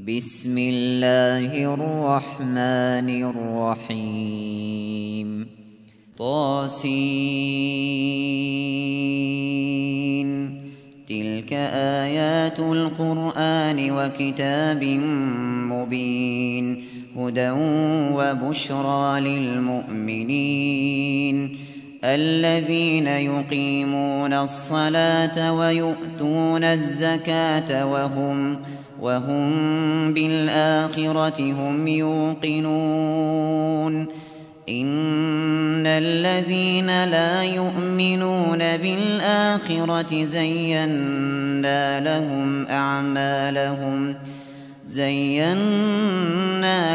بسم الله الرحمن الرحيم. طاسين. تلك آيات القرآن وكتاب مبين. هدى وبشرى للمؤمنين. الذين يقيمون الصلاة ويؤتون الزكاة وهم وهم بالآخرة هم يوقنون إن الذين لا يؤمنون بالآخرة زينا لهم أعمالهم زينا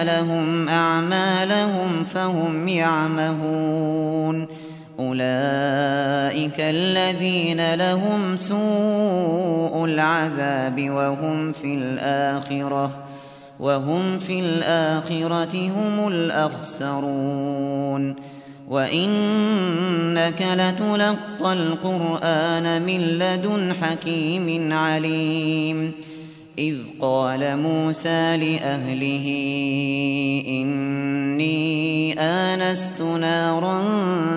لهم أعمالهم فهم يعمهون أولئك الذين لهم سوء العذاب وهم في الآخرة وهم في الآخرة هم الأخسرون وإنك لتلقى القرآن من لدن حكيم عليم إذ قال موسى لأهله إني آنست نارا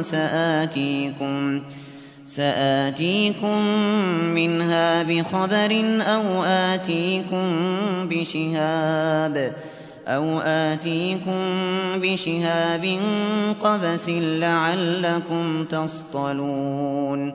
سآتيكم سآتيكم منها بخبر أو آتيكم بشهاب أو آتيكم بشهاب قبس لعلكم تصطلون.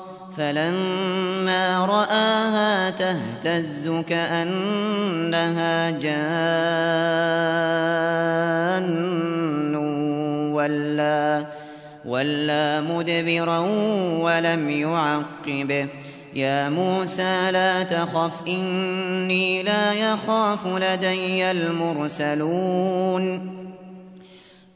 فلما رآها تهتز كأنها جان ولا ولا مدبرا ولم يعقب. يا موسى لا تخف إني لا يخاف لدي المرسلون.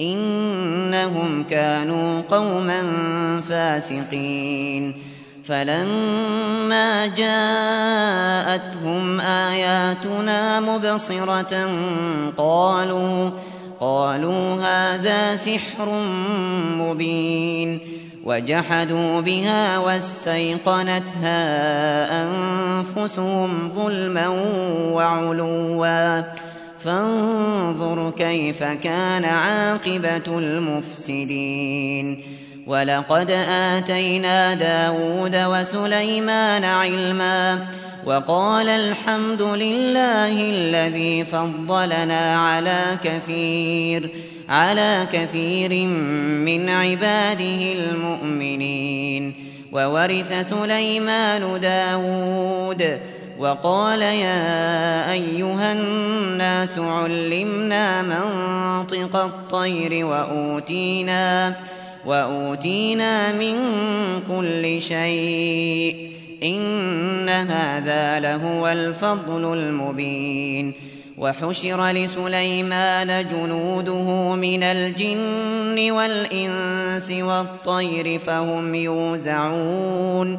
إنهم كانوا قوما فاسقين. فلما جاءتهم آياتنا مبصرة قالوا قالوا هذا سحر مبين. وجحدوا بها واستيقنتها أنفسهم ظلما وعلوا. فانظر كيف كان عاقبة المفسدين. ولقد آتينا داود وسليمان علما وقال الحمد لله الذي فضلنا على كثير على كثير من عباده المؤمنين. وورث سليمان داود وقال يا أيها الناس علمنا منطق الطير وأوتينا وأوتينا من كل شيء إن هذا لهو الفضل المبين وحشر لسليمان جنوده من الجن والإنس والطير فهم يوزعون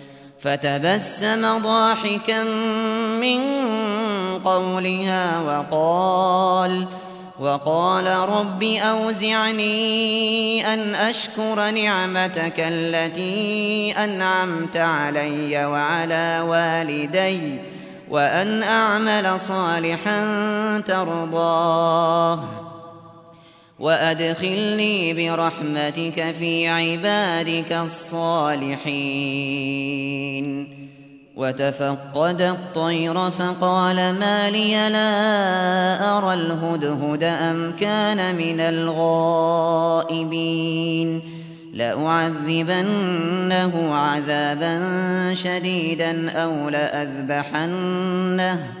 فتبسم ضاحكا من قولها وقال وقال رب أوزعني أن أشكر نعمتك التي أنعمت علي وعلى والدي وأن أعمل صالحا ترضاه. وأدخلني برحمتك في عبادك الصالحين. وتفقد الطير فقال ما لي لا أرى الهدهد أم كان من الغائبين. لأعذبنه عذابا شديدا أو لأذبحنه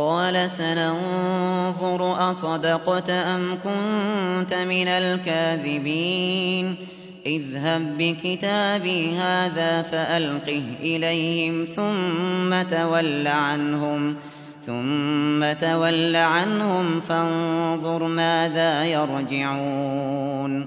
قال سننظر أصدقت أم كنت من الكاذبين؟ اذهب بكتابي هذا فألقه إليهم ثم تول عنهم ثم تول عنهم فانظر ماذا يرجعون.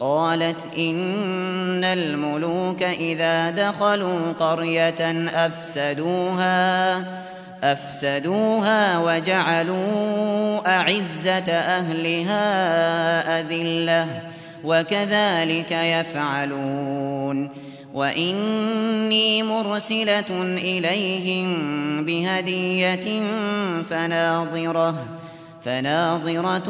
قالت إن الملوك إذا دخلوا قرية أفسدوها أفسدوها وجعلوا أعزة أهلها أذلة وكذلك يفعلون. وإني مرسلة إليهم بهدية فناظرة فناظرة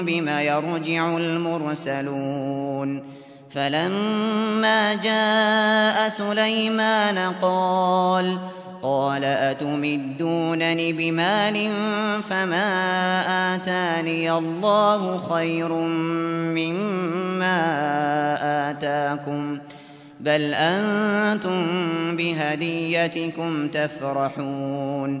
بما يرجع المرسلون. فلما جاء سليمان قال قال أتمدونني بمال فما آتاني الله خير مما آتاكم بل أنتم بهديتكم تفرحون.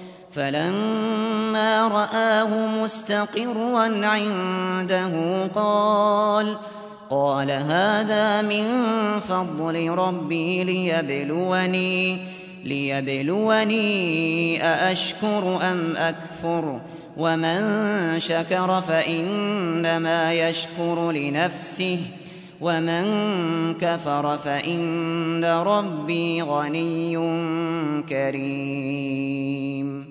فلما رآه مستقرا عنده قال قال هذا من فضل ربي ليبلوني ليبلوني أأشكر أم أكفر ومن شكر فإنما يشكر لنفسه ومن كفر فإن ربي غني كريم.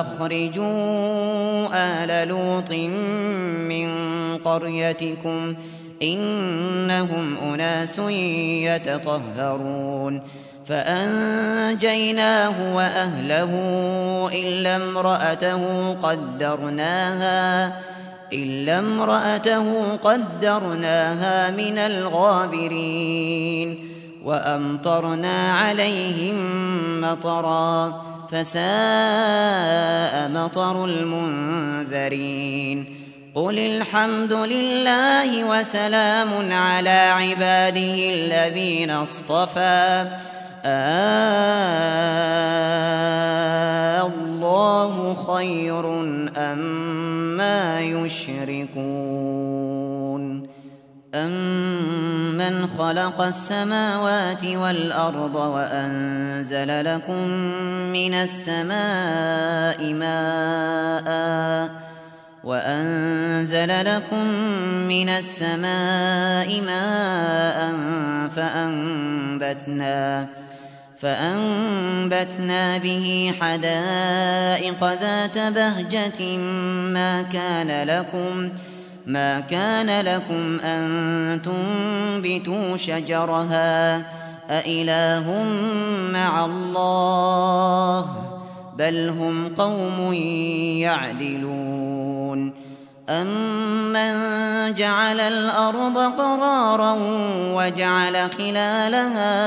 أخرجوا آل لوط من قريتكم إنهم أناس يتطهرون فأنجيناه وأهله إلا امرأته قدرناها إلا امرأته قدرناها من الغابرين وأمطرنا عليهم مطرا فساء مطر المنذرين. قل الحمد لله وسلام على عباده الذين اصطفى. الله خير أم ما يشركون أمن خلق السماوات والأرض وأنزل لكم من السماء ماءً وأنزل لكم من السماء ماء فأنبتنا فأنبتنا به حدائق ذات بهجة ما كان لكم ما كان لكم أن تنبتوا شجرها أإله مع الله بل هم قوم يعدلون أمن جعل الأرض قرارا وجعل خلالها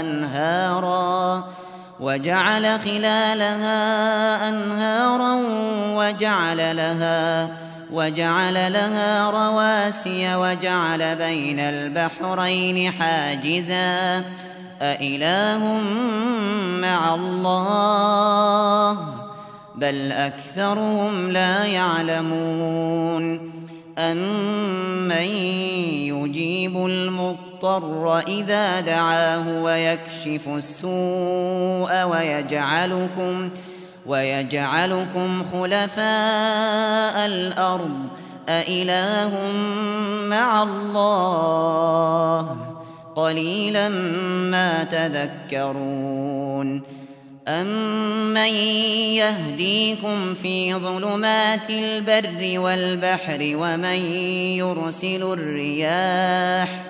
أنهارا وجعل خلالها أنهارا وجعل لها وجعل لها رواسي وجعل بين البحرين حاجزا. أإله مع الله؟ بل أكثرهم لا يعلمون. أمن يجيب المضطر إذا دعاه ويكشف السوء ويجعلكم خلفاء الأرض. أإله مع الله. قليلا ما تذكرون. أمن يهديكم في ظلمات البر والبحر ومن يرسل الرياح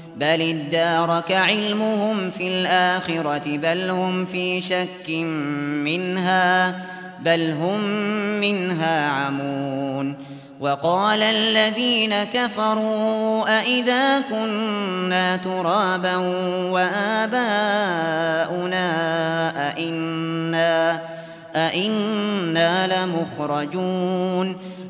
بل ادارك علمهم في الآخرة بل هم في شك منها بل هم منها عمون وقال الذين كفروا أئذا كنا ترابا وآباؤنا أئنا, أئنا لمخرجون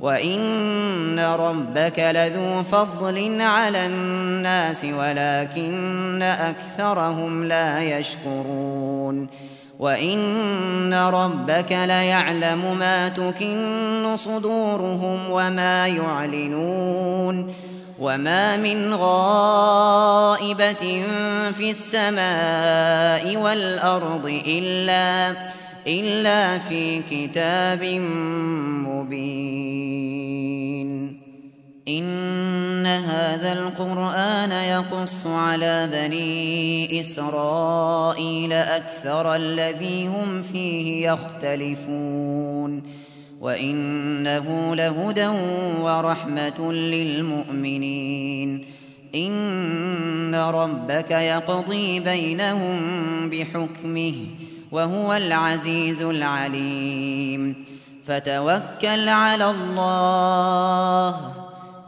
وإن ربك لذو فضل على الناس ولكن أكثرهم لا يشكرون وإن ربك ليعلم ما تكن صدورهم وما يعلنون وما من غائبة في السماء والأرض إلا إلا في كتاب مبين. إن هذا القرآن يقص على بني إسرائيل أكثر الذي هم فيه يختلفون. وإنه لهدى ورحمة للمؤمنين. إن ربك يقضي بينهم بحكمه. وهو العزيز العليم. فتوكل على الله.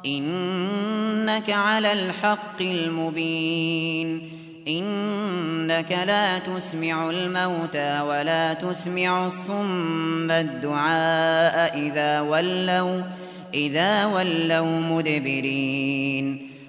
إنك على الحق المبين. إنك لا تسمع الموتى ولا تسمع الصم الدعاء إذا ولوا إذا ولوا مدبرين.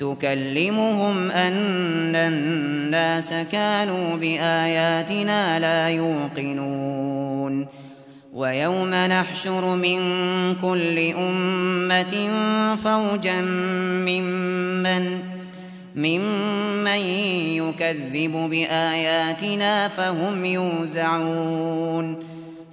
تكلمهم أن الناس كانوا بآياتنا لا يوقنون. ويوم نحشر من كل أمة فوجا ممن ممن يكذب بآياتنا فهم يوزعون.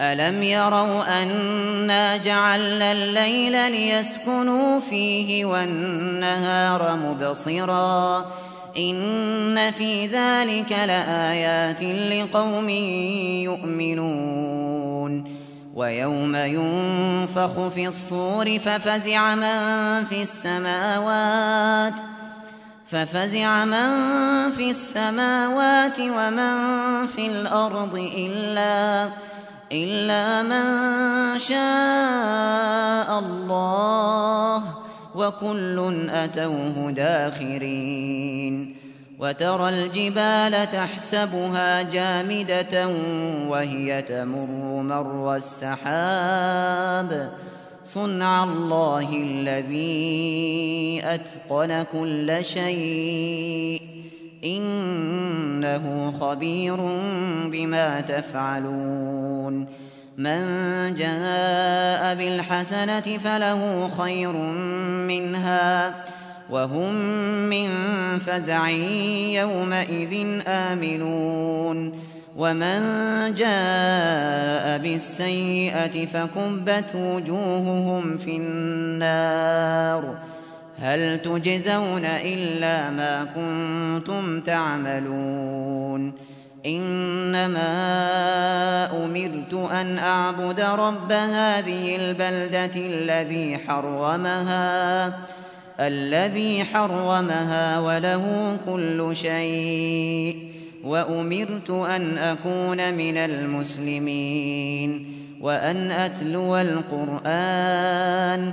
ألم يروا أنا جعلنا الليل ليسكنوا فيه والنهار مبصرا إن في ذلك لآيات لقوم يؤمنون ويوم ينفخ في الصور ففزع من في السماوات ففزع من في السماوات ومن في الأرض إلا إلا من شاء الله وكل أتوه داخرين وترى الجبال تحسبها جامدة وهي تمر مر السحاب صنع الله الذي أتقن كل شيء إنه خبير بما تفعلون. من جاء بالحسنة فله خير منها وهم من فزع يومئذ آمنون. ومن جاء بالسيئة فكبت وجوههم في النار. هل تجزون إلا ما كنتم تعملون؟ إنما أمرت أن أعبد رب هذه البلدة الذي حرمها الذي حرمها وله كل شيء وأمرت أن أكون من المسلمين وأن أتلو القرآن